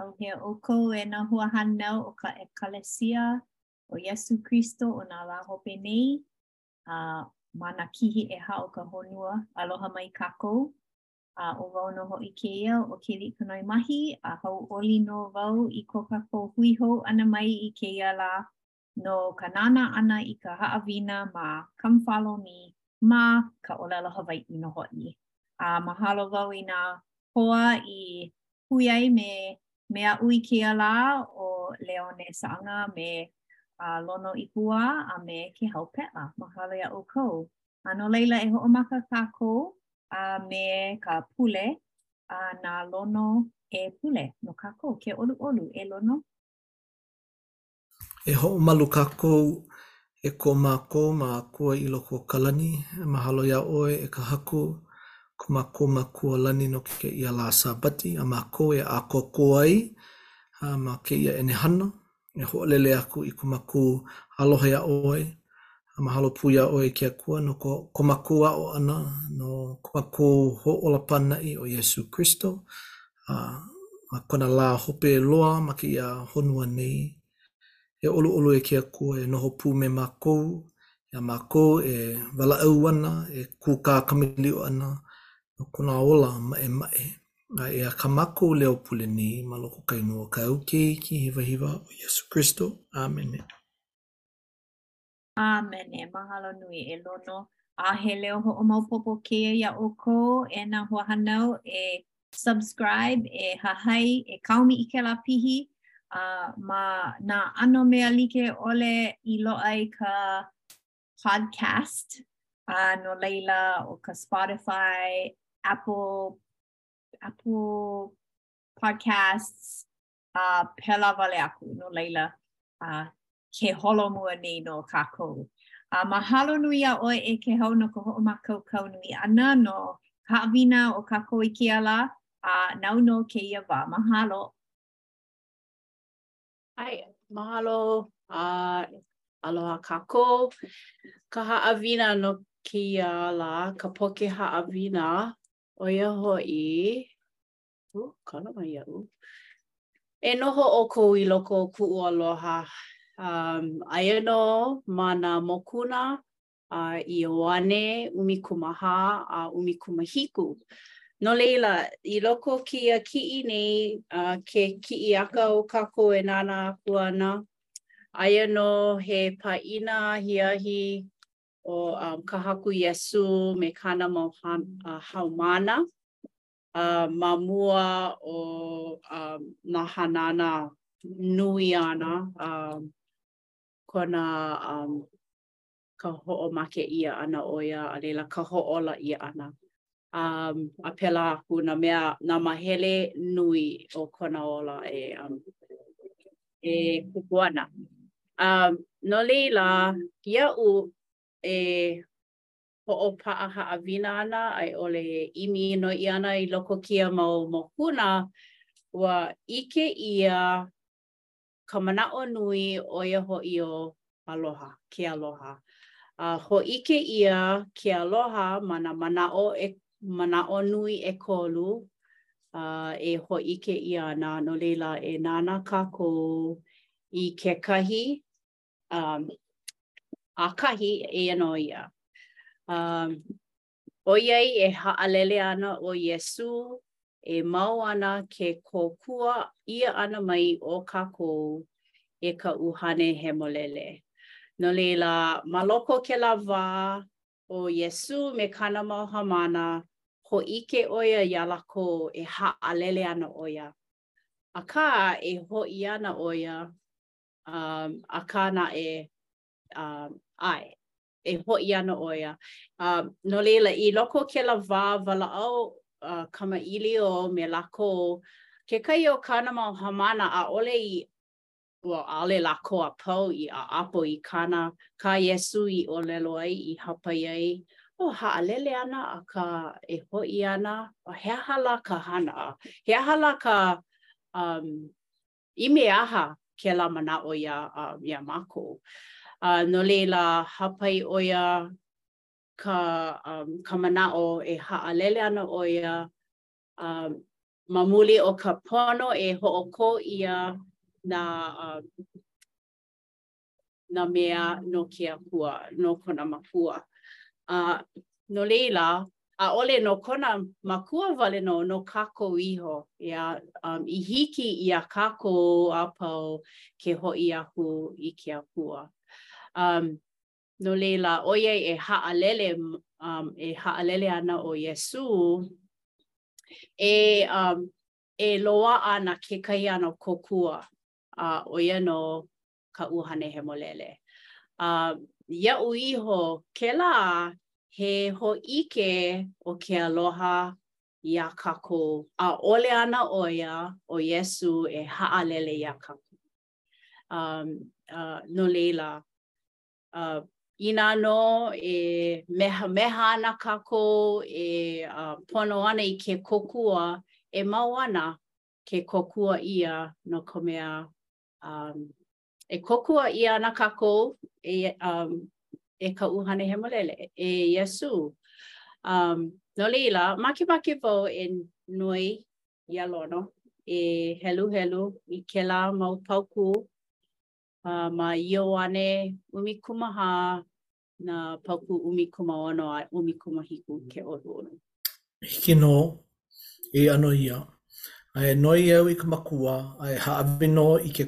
ʻAuhea ʻoukou e nā hoahānau o ka ʻEkalesia o Iesū Kristo o nā lā hope nei, a ma nā kihi ʻehā o ka honua, aloha mai kākou. A ʻo wau nō hoʻi kēia ʻo Keliʻikanoemahi, a hauʻoli nō wau i ko kākou hui hou ʻana mai i kēia lā no ka nānā ʻana i ka haʻawina ma Come Follow Me ma ka ʻōlelo Hawaiʻi nō hoʻi. A mahalo wau i nā hoa i hui ai me aʻu me aʻu i kēia lā ʻo Leone Saʻaga me a Lono ʻIkuwā a me Kēhau Peʻa. Mahalo iā ʻoukou. A no laila e hoʻomaka kākou a me ka pule a na Lono e pule no kākou ke ʻoluʻolu e Lono. E hoʻomalu kākou e ko mākou Makua i loko o ka lani, e mahalo iā ʻoe, e ka Haku, ko mākou Makua lani no kēia lā Sābati a mākou e ʻākoakoa ai ma kēia ʻenehana, e hoʻolele aku i ko mākou aloha iā ʻoe, a mahalo pū iā ʻoe, e ke Akua, no ko mākou aʻo ʻana no ko mākou Hoʻōla Pānaʻi ʻo Iesū Kristo, a ma kona lā hope loa ma kēia honua nei, e ʻoluʻolu e ke Akua e noho pū me mākou, iā mākou e walaʻau ana, e kūkā kamaʻilio ana no kona ola maʻemaʻe. A eia kā mākou leo pule nei ma loko o ka inoa o kāu Keiki hiwahiwa, ʻo Iesū Kristo. ʻĀmene. ʻĀmene mahalo nui e Lono a he leo hoʻomaopopo kēia iā ʻoukou e nā hoahānau e subscribe, e hahai, e kaomi i kēlā pihi a ma nā ʻano mea like ʻole i loaʻa ai ka podcast a no laila ʻo ka Spotify, Apple, Apple Podcasts, a pēlā wale aku, no laila, uh, ke holo mua nei nō kākou. A uh, mahalo nui iā ʻoe e Kēhau no ka hoʻomākaukau nui ʻana no ka haʻawina o kākou i kēia lā, a uh, nāu nō kēia wā. Mahalo. ʻAe, mahalo. Uh, aloha kākou. Ka haʻawina no kēia lā, ka poke haʻawina, ʻo ia hoʻi, Ooh, kala mai iaʻu. E noho ʻoukou i loko o kuʻu aloha. Um, aia nō ma nā mokuna a Ioane ʻumikūmāhā a ʻumikūmāhiku. No laila, i loko o kēia kiʻi nei, uh, ke kiʻi aka o kākou e nānā aku ana, aia nō he pāʻina ahiahi o um, ka Haku Iesū me kāna mau ha uh, haumāna. a ma mua o um, nā hanana nui ʻana, um, kona um, ka hoʻomake ʻia ʻana o ia, a leila ka hoʻōla ʻia ʻana. Um, a pēlā aku nā mea, nā māhele nui o kona ola e, um, e kupu ana. Um, no leila, iaʻu e hoʻopaʻa haʻawina ana a i ʻole e ʻimi noiʻi ana i loko kēia mau mokuna, ua ʻike ʻia ka manaʻo nui ʻo ia hoʻi ʻo aloha, ke aloha. A hōʻike ʻia ke aloha ma nā manaʻo e manaʻo nui ʻekolu a e hōʻike ʻia ana, no laila e nānā kākou i kekahi um, ʻakahi, eia nō ia. Um, ʻoiai e haʻalele ana ʻo Iesū, e mau ana ke kōkua ʻia ʻana mai o kākou e ka ʻUhane Hemolele. No leila, ma loko kēlā wā, ʻo Iesū me kāna mau haumāna, hōʻike ʻo ia iā lākou e haʻalele ana ʻo ia. Akā, e hoʻi ana ʻo ia um, akā naʻe, um, ʻae, e hoʻi ana ʻo ia. Um, no leila, i loko kēlā wā walaʻau uh, kamaʻilio me lākou, kekahi o kāna mau haumāna ʻaʻole i, well, ʻaʻole lākou a pau i ʻaʻapo i kāna kā Iesū i ʻōlelo ai i hāpai ai ʻo haʻalele ana akā e hoʻi ana, ʻo he aha lā ka hana, he aha lā ka um, I mea aha kēlā manaʻo iā iā mākou? A no laila, hāpai ʻo ia ka ka manaʻo e haʻalele ana ʻo ia ma muli o ka pono e hoʻokō ʻia nā nā mea no ke Akua, no kona Makua. A no laila, ʻaʻole no kona Makua wale nō, no kākou iho ia, um, i hiki iā kākou a pau ke hoʻi aku i ke Akua. Um, no laila, ʻoiai e haʻalele, um, e haʻalele ana ʻo Iesū, e, um, e loaʻa ana kekahi ʻano kōkua, a ʻo ia nō ka ʻUhane Hemolele. A iaʻu iho kēlā he hōʻike o ke aloha iā kākou, ʻaʻole ana ʻo ia ʻo Iesū e haʻalele iā kākou. No laila, inā nō e mehameha ana kākou, e pono ana i ke kōkua, e mau ana ke kōkua ʻia no ka mea, Um, e kōkua ʻia ana kākou e um e ka ʻUhane Hemolele e Iesū. Um no laila makemake wau e noi iā Lono e heluhelu i kēlā mau paukū uh, ma Ioane ʻumikūmāhā nā paukū ʻumikūmāono a ʻumikūmāhiku ke ʻoluʻolu. Hiki nō, eia nō ia, a e noi au i ka Makua a e hāʻawi nō i ke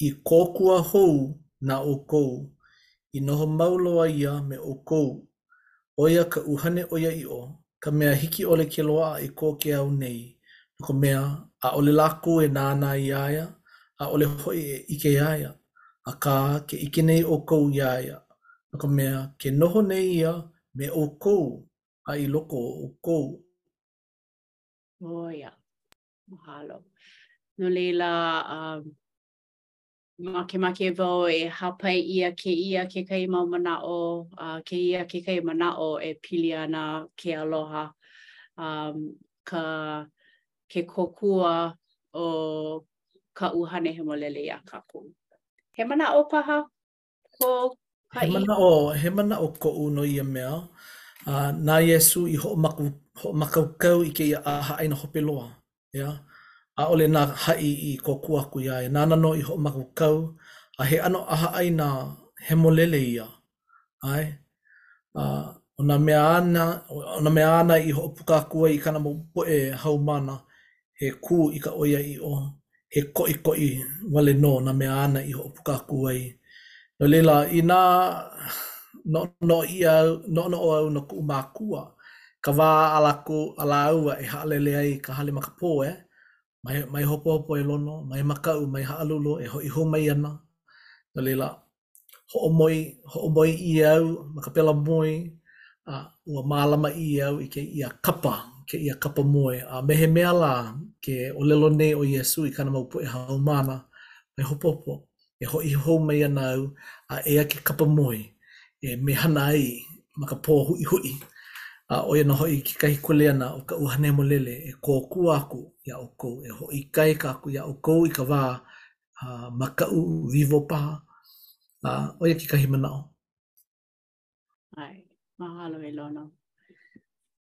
i kōkua hou na ʻoukou, i noho mau loa ia me ʻoukou, ʻo ia ka ʻUhane ʻOiaʻiʻo, ka mea hiki ʻole ke loaʻa i ko ke ao nei, no ka mea, ʻaʻole lākou e nānā iā ia, ʻaʻole hoʻi e ʻike iā ia. akā ke ʻike nei ʻoukou iā ia, no ka mea, ke noho nei ia me ʻoukou a i loko o ʻoukou. ʻO ia. Mahalo. No laila, makemake wau e hāpai ʻia kēia kekahi mau manaʻo, kēia kekahi manaʻo e pili ana ke aloha, ka, ke kōkua o ka ʻUhane Hemolele iā kākou. He manaʻo paha ko haʻi? He manaʻo, he manaʻo koʻu no ia mea, a na Iesū i hoʻomaku, hoʻomākaukau i kēia ʻahaʻaina hope loa, ʻeā? ʻAʻole na haʻi i kōkua aku iā ia, nāna nō i hoʻomākaukau, a he ʻano ʻahaʻaina hemolele ia. ʻae? A ʻo nā mea āna, ʻo nā mea āna i hoʻopuka aku ai i kāna mau poʻe haumāna, he kū i ka ʻoiaʻiʻo, he koʻikoʻi wale nō nā mea āna i hoʻopuka aku ai. No laila, inā noʻonoʻo ʻia au, noʻonoʻo au no kuʻu mākua, ka wā a lākou, a lāua e haʻalele ai i ka hale ma ka pō, ʻae? Mai, mai hopohopo e Lono, mai makaʻu, mai haʻalulu e hoʻi hou mai ana. No laila, hoʻomoe hoʻomoe ʻia au ma ka pela moe, a ua mālama ʻia au i kēia kapa, kēia kapa moe, a me he mea lā ke ʻōlelo nei ʻo Iesū i kāna mau poʻe haumāna mai hopohopo, e hoʻi hou mai ana au a eia ke kapa moe e mehana ai ma ka pō huʻihuʻi, a ʻo ia nō hoʻi kekahi kuleana o ka ʻUhane Hemolele e kōkua aku iā ʻoukou, e hoʻoikaika aku iā ʻoukou i ka wā uh, makaʻu, wiwo paha. Uh, ʻo ia kekahi manaʻo. ʻAe, mahalo e Lono.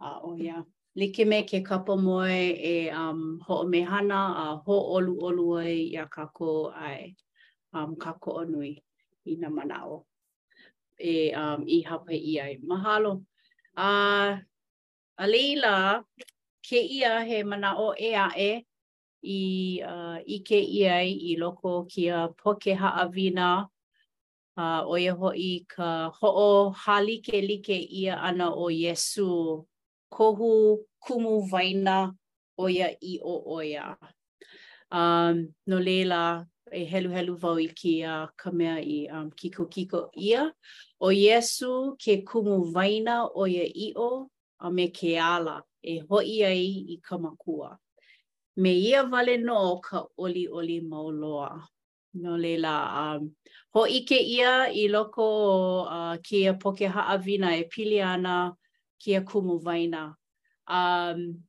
A uh, ʻo ia, like me ke kapa moe e um, hoʻomehana a uh, hōʻoluʻolu ai iā kākou ʻae um, kākoʻo nui i nā manaʻo e um, i hāpai ʻia ai. Mahalo. A, uh, a laila, kēia he manaʻo ʻē aʻe i ʻike ʻia ai i loko o kēia poke haʻawina, a ʻo ia hoʻi ka hoʻohālikelike ʻia ʻana ʻo Iesū, kohu kumu waina ʻoiaʻiʻo ʻo ia. A no laila, e heluhelu wau i kēia ka mea i kikokiko ʻia, ʻo Iesū ke kumu waina ʻoiaʻiʻo a me ke ala e hoʻi ai i ka makua. Me ia wale nō ka ʻoliʻoli mau loa. No laila, um, hōʻike ʻia i loko o uh, kēia poke haʻawina e pili ana kēia kumu waina. Um,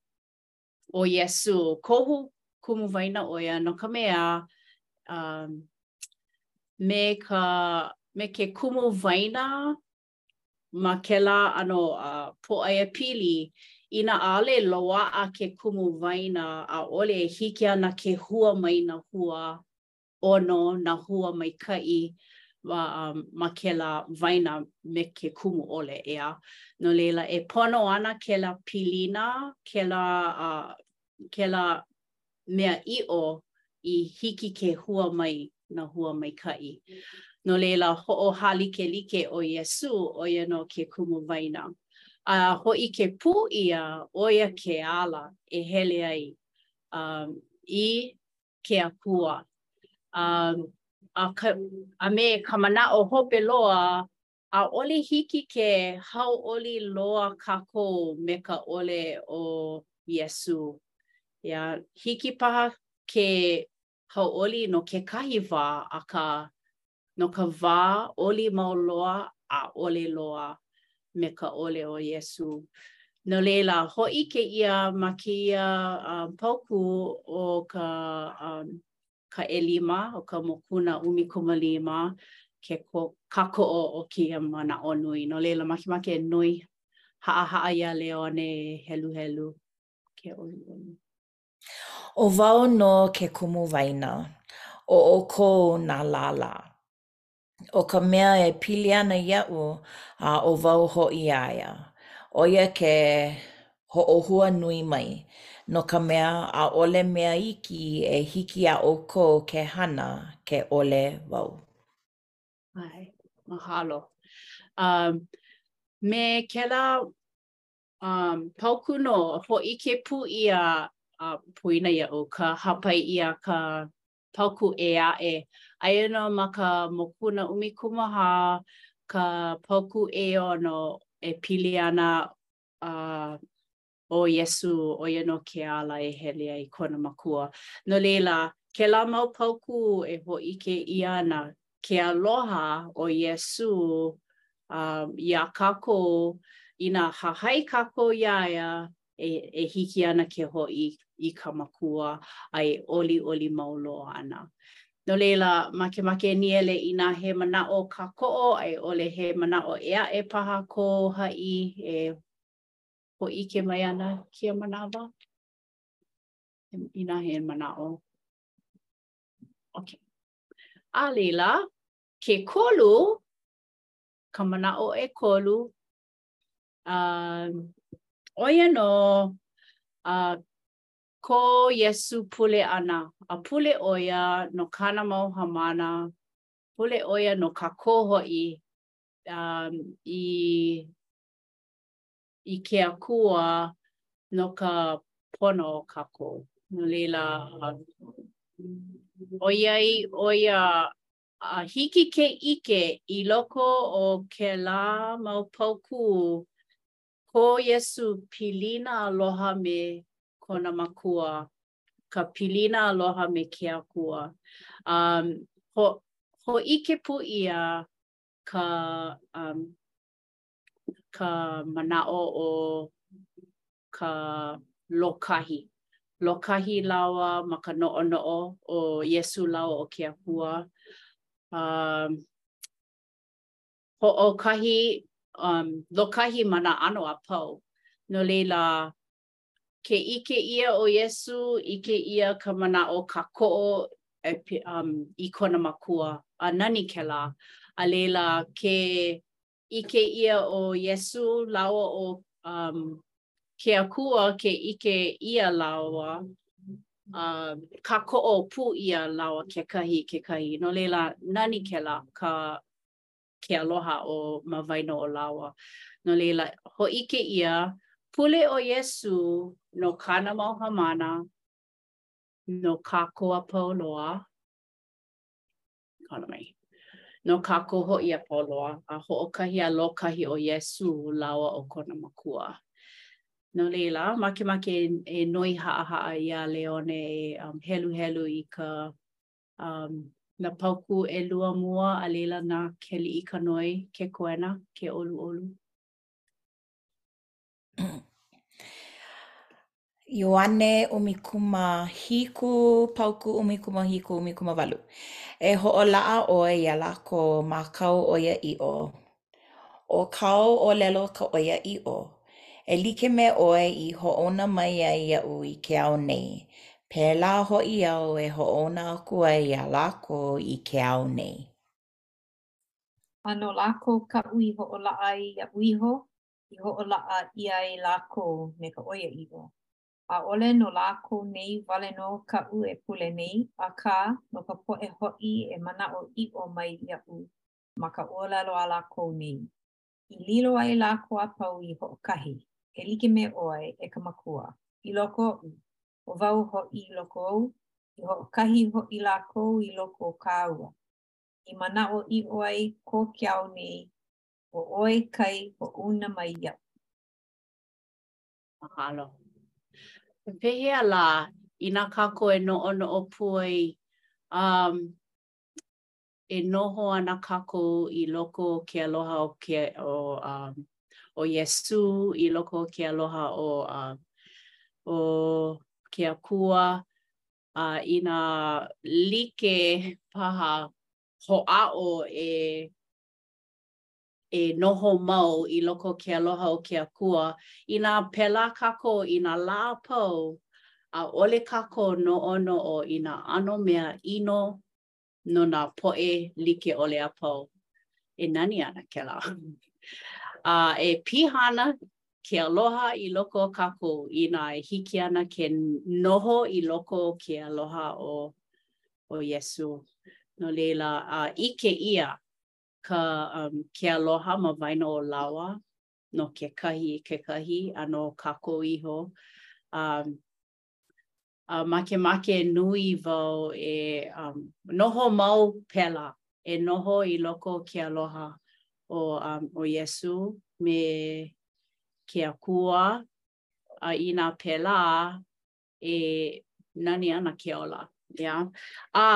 ʻo Iesū, kohu kumu waina ʻo ia no ka mea um, me, ka, me ke kumu waina ma kēlā ʻano pōʻaiapili, inā ʻaʻole loaʻa ke kumu waina, ʻaʻole e hiki ana ke hua mai nā hua ʻono, nā hua maikaʻi ma kēlā waina me ke kumu ʻole, ʻeā? No laila, e pono ana kēlā pilina, kēlā mea ʻiʻo i hiki ke hua mai nā hua maikaʻi. No laila, hoʻohālikelike ʻo Iesū, ʻo ia nō ke Kumu Waina. A hōʻike pū ʻia, ʻo ia ke ala e hele ai i ke Akua a me ka manaʻo hope loa ʻAʻole hiki ke hauʻoli loa kākou me ka ʻole o Iesū. Ia, hiki paha ke hauʻoli no kekahi wā, akā, no ka wā ʻoli mau loa, ʻaʻole loa me ka ʻole o Iesū. No laila, hōʻike ʻia ma kēia paukū ʻo ka ka ʻelima o ka mokuna ʻumikūmālima ke kākoʻo o kēia manaʻo nui. No laila, makemake e noi haʻahaʻa iā Leone e heluhelu ke ʻoluʻolu. ʻO wau nō ke kumu waina, ʻo ʻoukou nā lālā. ʻO ka mea e pili ana iaʻu a ʻo wau hoʻi iā ia, ʻo ia ke hoʻohua nui mai, no ka mea, ʻaʻole mea iki e hiki iā ʻoukou ke hana ke ʻole wau. ʻAe. Mahalo. A me kēlā paukū nō, hōʻike pū ʻia a poina iaʻu ka hāpai ʻia ka paukū ʻē aʻe. Aia nō ma ka Mokuna ʻUmikūmāhā ka paukū ʻeono e pili ana a ʻo Iesū, ʻo ia nō ke ala e hele ai kona Makua. No laila, kēlā mau paukū e hōʻike ʻia ana ke aloha o Iesū iā kākou, inā hahai kākou iā ia, e, e hiki ana ke hoʻi i ka makua a e ʻoliʻoli mau loa ana. No leila, makemake niele inā he manaʻo kākoʻo a i ʻole he manaʻo ʻē aʻe paha ko haʻi e hōʻike mai ana kēia manawa. Inā he manaʻo. Okay. A leila, ke kolu, ka manaʻo ʻekolu, A ʻo ia nō a ko Iesū pule ʻana, a pule ʻo ia no kāna mau haumāna, pule ʻo ia no kākou hoʻi, i i ke Akua no ka pono o kākou. No laila, ʻoiai ʻo ia A hiki ke ʻike i loko o kēlā mau paukū ko Iesū pilina aloha me kona Makua, ka pilina aloha me ke Akua. A hōʻike pū ʻia ka ka manaʻo o ka lōkahi. Lōkahi lāua ma ka noʻonoʻo ʻo Iesū lāua ʻo ke Akua. Um, hoʻokahi, um, lōkahi ma nā ʻano a pau. No leila, ke ʻike ʻia ʻo Iesū, ʻike ʻia ka manaʻo kākoʻo e, um, i kona makua a nani kēlā. A leila, ke ʻike ʻia ʻo Iesū lāua ʻo ke Akua ke ʻike ʻia lāua a kākoʻo pū ʻia lāua kekahi i kekahi. No laila, nani kēlā ka ke aloha o ma waena o lāua. No laila, hōʻike ʻia, pule ʻo Iesū no kāna mau haumāna, no kākou a pau loa, kēnā mai. No kākou hoʻi a pau loa, a hoʻokahi a lōkahi ʻo Iesū lāua ʻo kona Makua. No laila, makemake e noi haʻahaʻa iā Leone e um, heluhelu i ka um, nā paukū ʻelua mua a laila na Keliʻikanoe ke koena, ke ʻoluʻolu. Ioane ʻumikūmāhiku, paukū ʻumikūmāhiku, ʻumikūmāwalu. E hoʻolaʻa ʻoe iā lākou ma kāu ʻoiaʻiʻo, ʻo kāu ʻōlelo ka ʻoiaʻiʻo, e like me ʻoe i hoʻouna mai ai iaʻu i ke ao nei, pēlā hoʻi au e hoʻouna aku ai iā lākou i ke ao nei. A no lākou kaʻu i hoʻolaʻa ai iaʻu iho, i hoʻolaʻa ʻia ai lākou me ka ʻoiaʻiʻo. ʻAʻole no lākou nei wale nō kaʻu e pule nei, akā, no ka poʻe hoʻi e manaʻoʻiʻo mai iaʻu ma ka ʻōlelo a lākou nei, i lilo ai lākou a pau i hoʻokahi, e like me ʻoe, e ka Makua, i loko oʻu, ʻo wau hoʻi i loko ou, i hoʻokahi hoʻi lākou i loko o kāua, i manaʻoʻiʻo ai ko ke ao nei ʻO ʻoe kai hoʻouna mai iaʻu. Mahalo. E pehea lā, inā kākou e noʻonoʻo pū ai, um, e noho ana kākou i loko o ke aloha o ke, o, um, o Iesū, i loko o ke aloha o, um, o ke Akua, a uh, inā laki paha hoʻāʻo e e noho mau i loko o ke aloha o ke Akua, inā pēlā kākou i nā lā a pau, ʻaʻole kākou noʻonoʻo i nā ʻano mea ʻino no nā poʻe like ʻole a pau. E nani ana kēlā. A e piha ana ke aloha i loko o kākou, inā e hiki ana ke noho i loko o ke aloha o, o Iesū. No laila, a ʻike ʻia ka ke aloha ma waena o lāua no kekahi i kekahi a no kākou iho. Um, a makemake nui wau e um, noho mau pēlā, e noho i loko o ke aloha o, um, o Iesū me ke Akua a inā pēlā e nani ana ke ola, ʻeā? A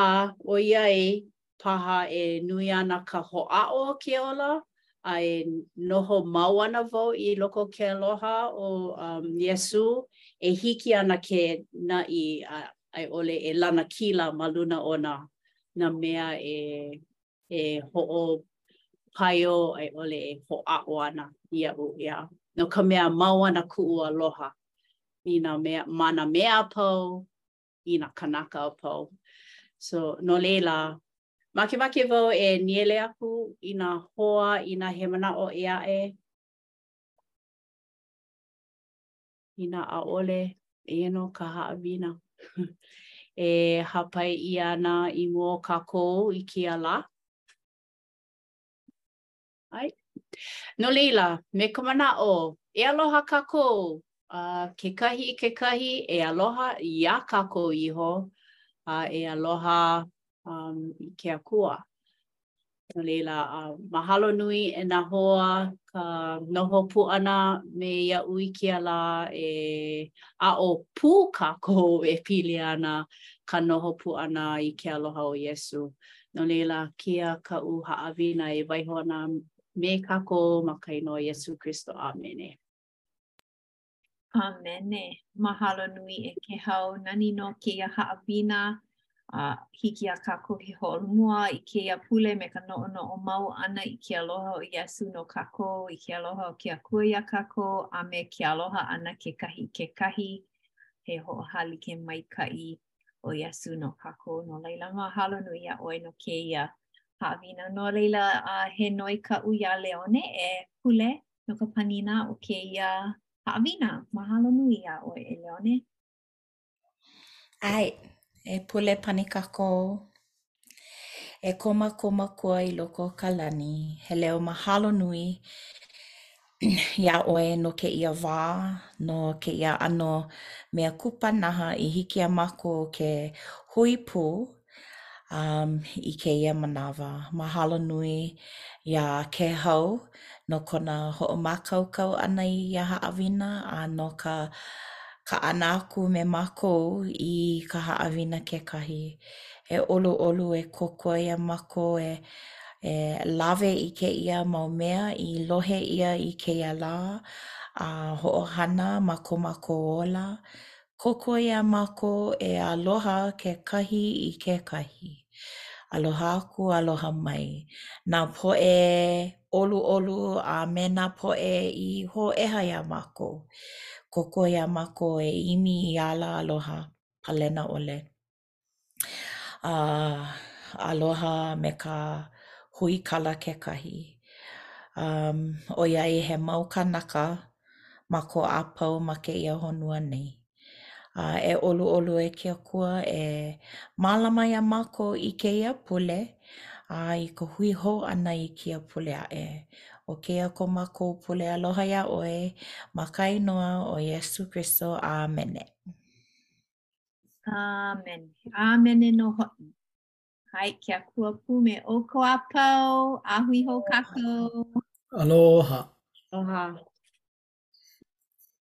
ʻoiai paha e nui ana ka hoʻāʻo o ke ola a e noho mau ana wau i loko o ke aloha o Iesū, e hiki ana ke naʻi a i ʻole e lanakila ma luna o nā nā mea e e hoʻopaio a i ʻole e hoʻāʻo ana iaʻu, ia. No ka mea, mau ana kuʻu aloha i nā mea, ma nā mea a pau, i nā kānaka a pau. So, no laila, makemake wau e nīele aku i nā hoa inā he manaʻo ʻē aʻe. inā ʻaʻole, eia nō ka haʻawina e hāpai ʻia ana i mua o kākou i kēia lā. ʻAe. No laila, me ka manaʻo, e aloha kākou, a kekahi i kekahi, e aloha iā kākou iho, a e aloha um, i ke Akua. No laila, uh, mahalo nui e nā hoa ka noho pū ʻana me iaʻu i kēia lā e aʻo pū kākou e pili ana ka noho pū ʻana i ke aloha o Iesū. No laila, kēia kaʻu haʻawina e waiho ana me kākou ma ka inoa o Iesū Kristo. ʻĀmene. ʻĀmene. Mahalo nui e Kēhaunani no kēia haʻawina a hiki iā kākou ke holomua i kēia pule me ka noʻonoʻo mau ʻana i ke aloha o Iesū no kākou, i ke aloha o ke Akua iā kākou, a me ke aloha ʻana kekahi i kekahi, he hoʻohālike maikaʻi ʻo Iesū no kākou. No laila, mahalo nui iā ʻoe no kēia haʻawina. No laila, uh, he noi kaʻu iā Leone e pule No ka panina o kēia haʻawina, mahalo nui iā ʻoe e Leone. ʻAe, e pule pani kākou. E ko mākou makua i loko o ka lani, he leo mahalo nui iā ʻoe no kēia wā, no kēia ʻano mea kupanaha i hiki iā mākou ke hui pū um, i kēia manawa. Mahalo nui iā Kēhau no kona hoʻomākaukau ʻana i ia haʻawina a no ka kaʻana aku me mākou i ka haʻawina kekahi. E ʻoluʻolu, e kōkua iā mākou e e lawe i kēia mau mea i lohe ʻia i kēia lā a hoʻohana ma ko mākou ola, Kōkua iā mākou e aloha kekahi i kekahi. Aloha aku, aloha mai. Nā poʻe ʻoluʻolu a me nā poʻe i hōʻeha iā mākou. Kōkua iā mākou e ʻimi i ala aloha palena ʻole. a aloha me ka huikala kekahi. Um ʻoiai he mau kānaka mākou a pau ma kēia honua nei. A e ʻoluʻolu e ke Akua e mālama iā mākou i kēia pule a i ka hui hou ʻana i kēia pule aʻe. ʻO kēia ko mākou pule aloha iā ʻoe, ma ka inoa o Iesū Kristo, ʻāmene. Amen. ʻĀmene nō hoʻi. ʻAe, ke Akua pū me ʻoukou a pau, a hui hou kākou. Aloha. Aloha.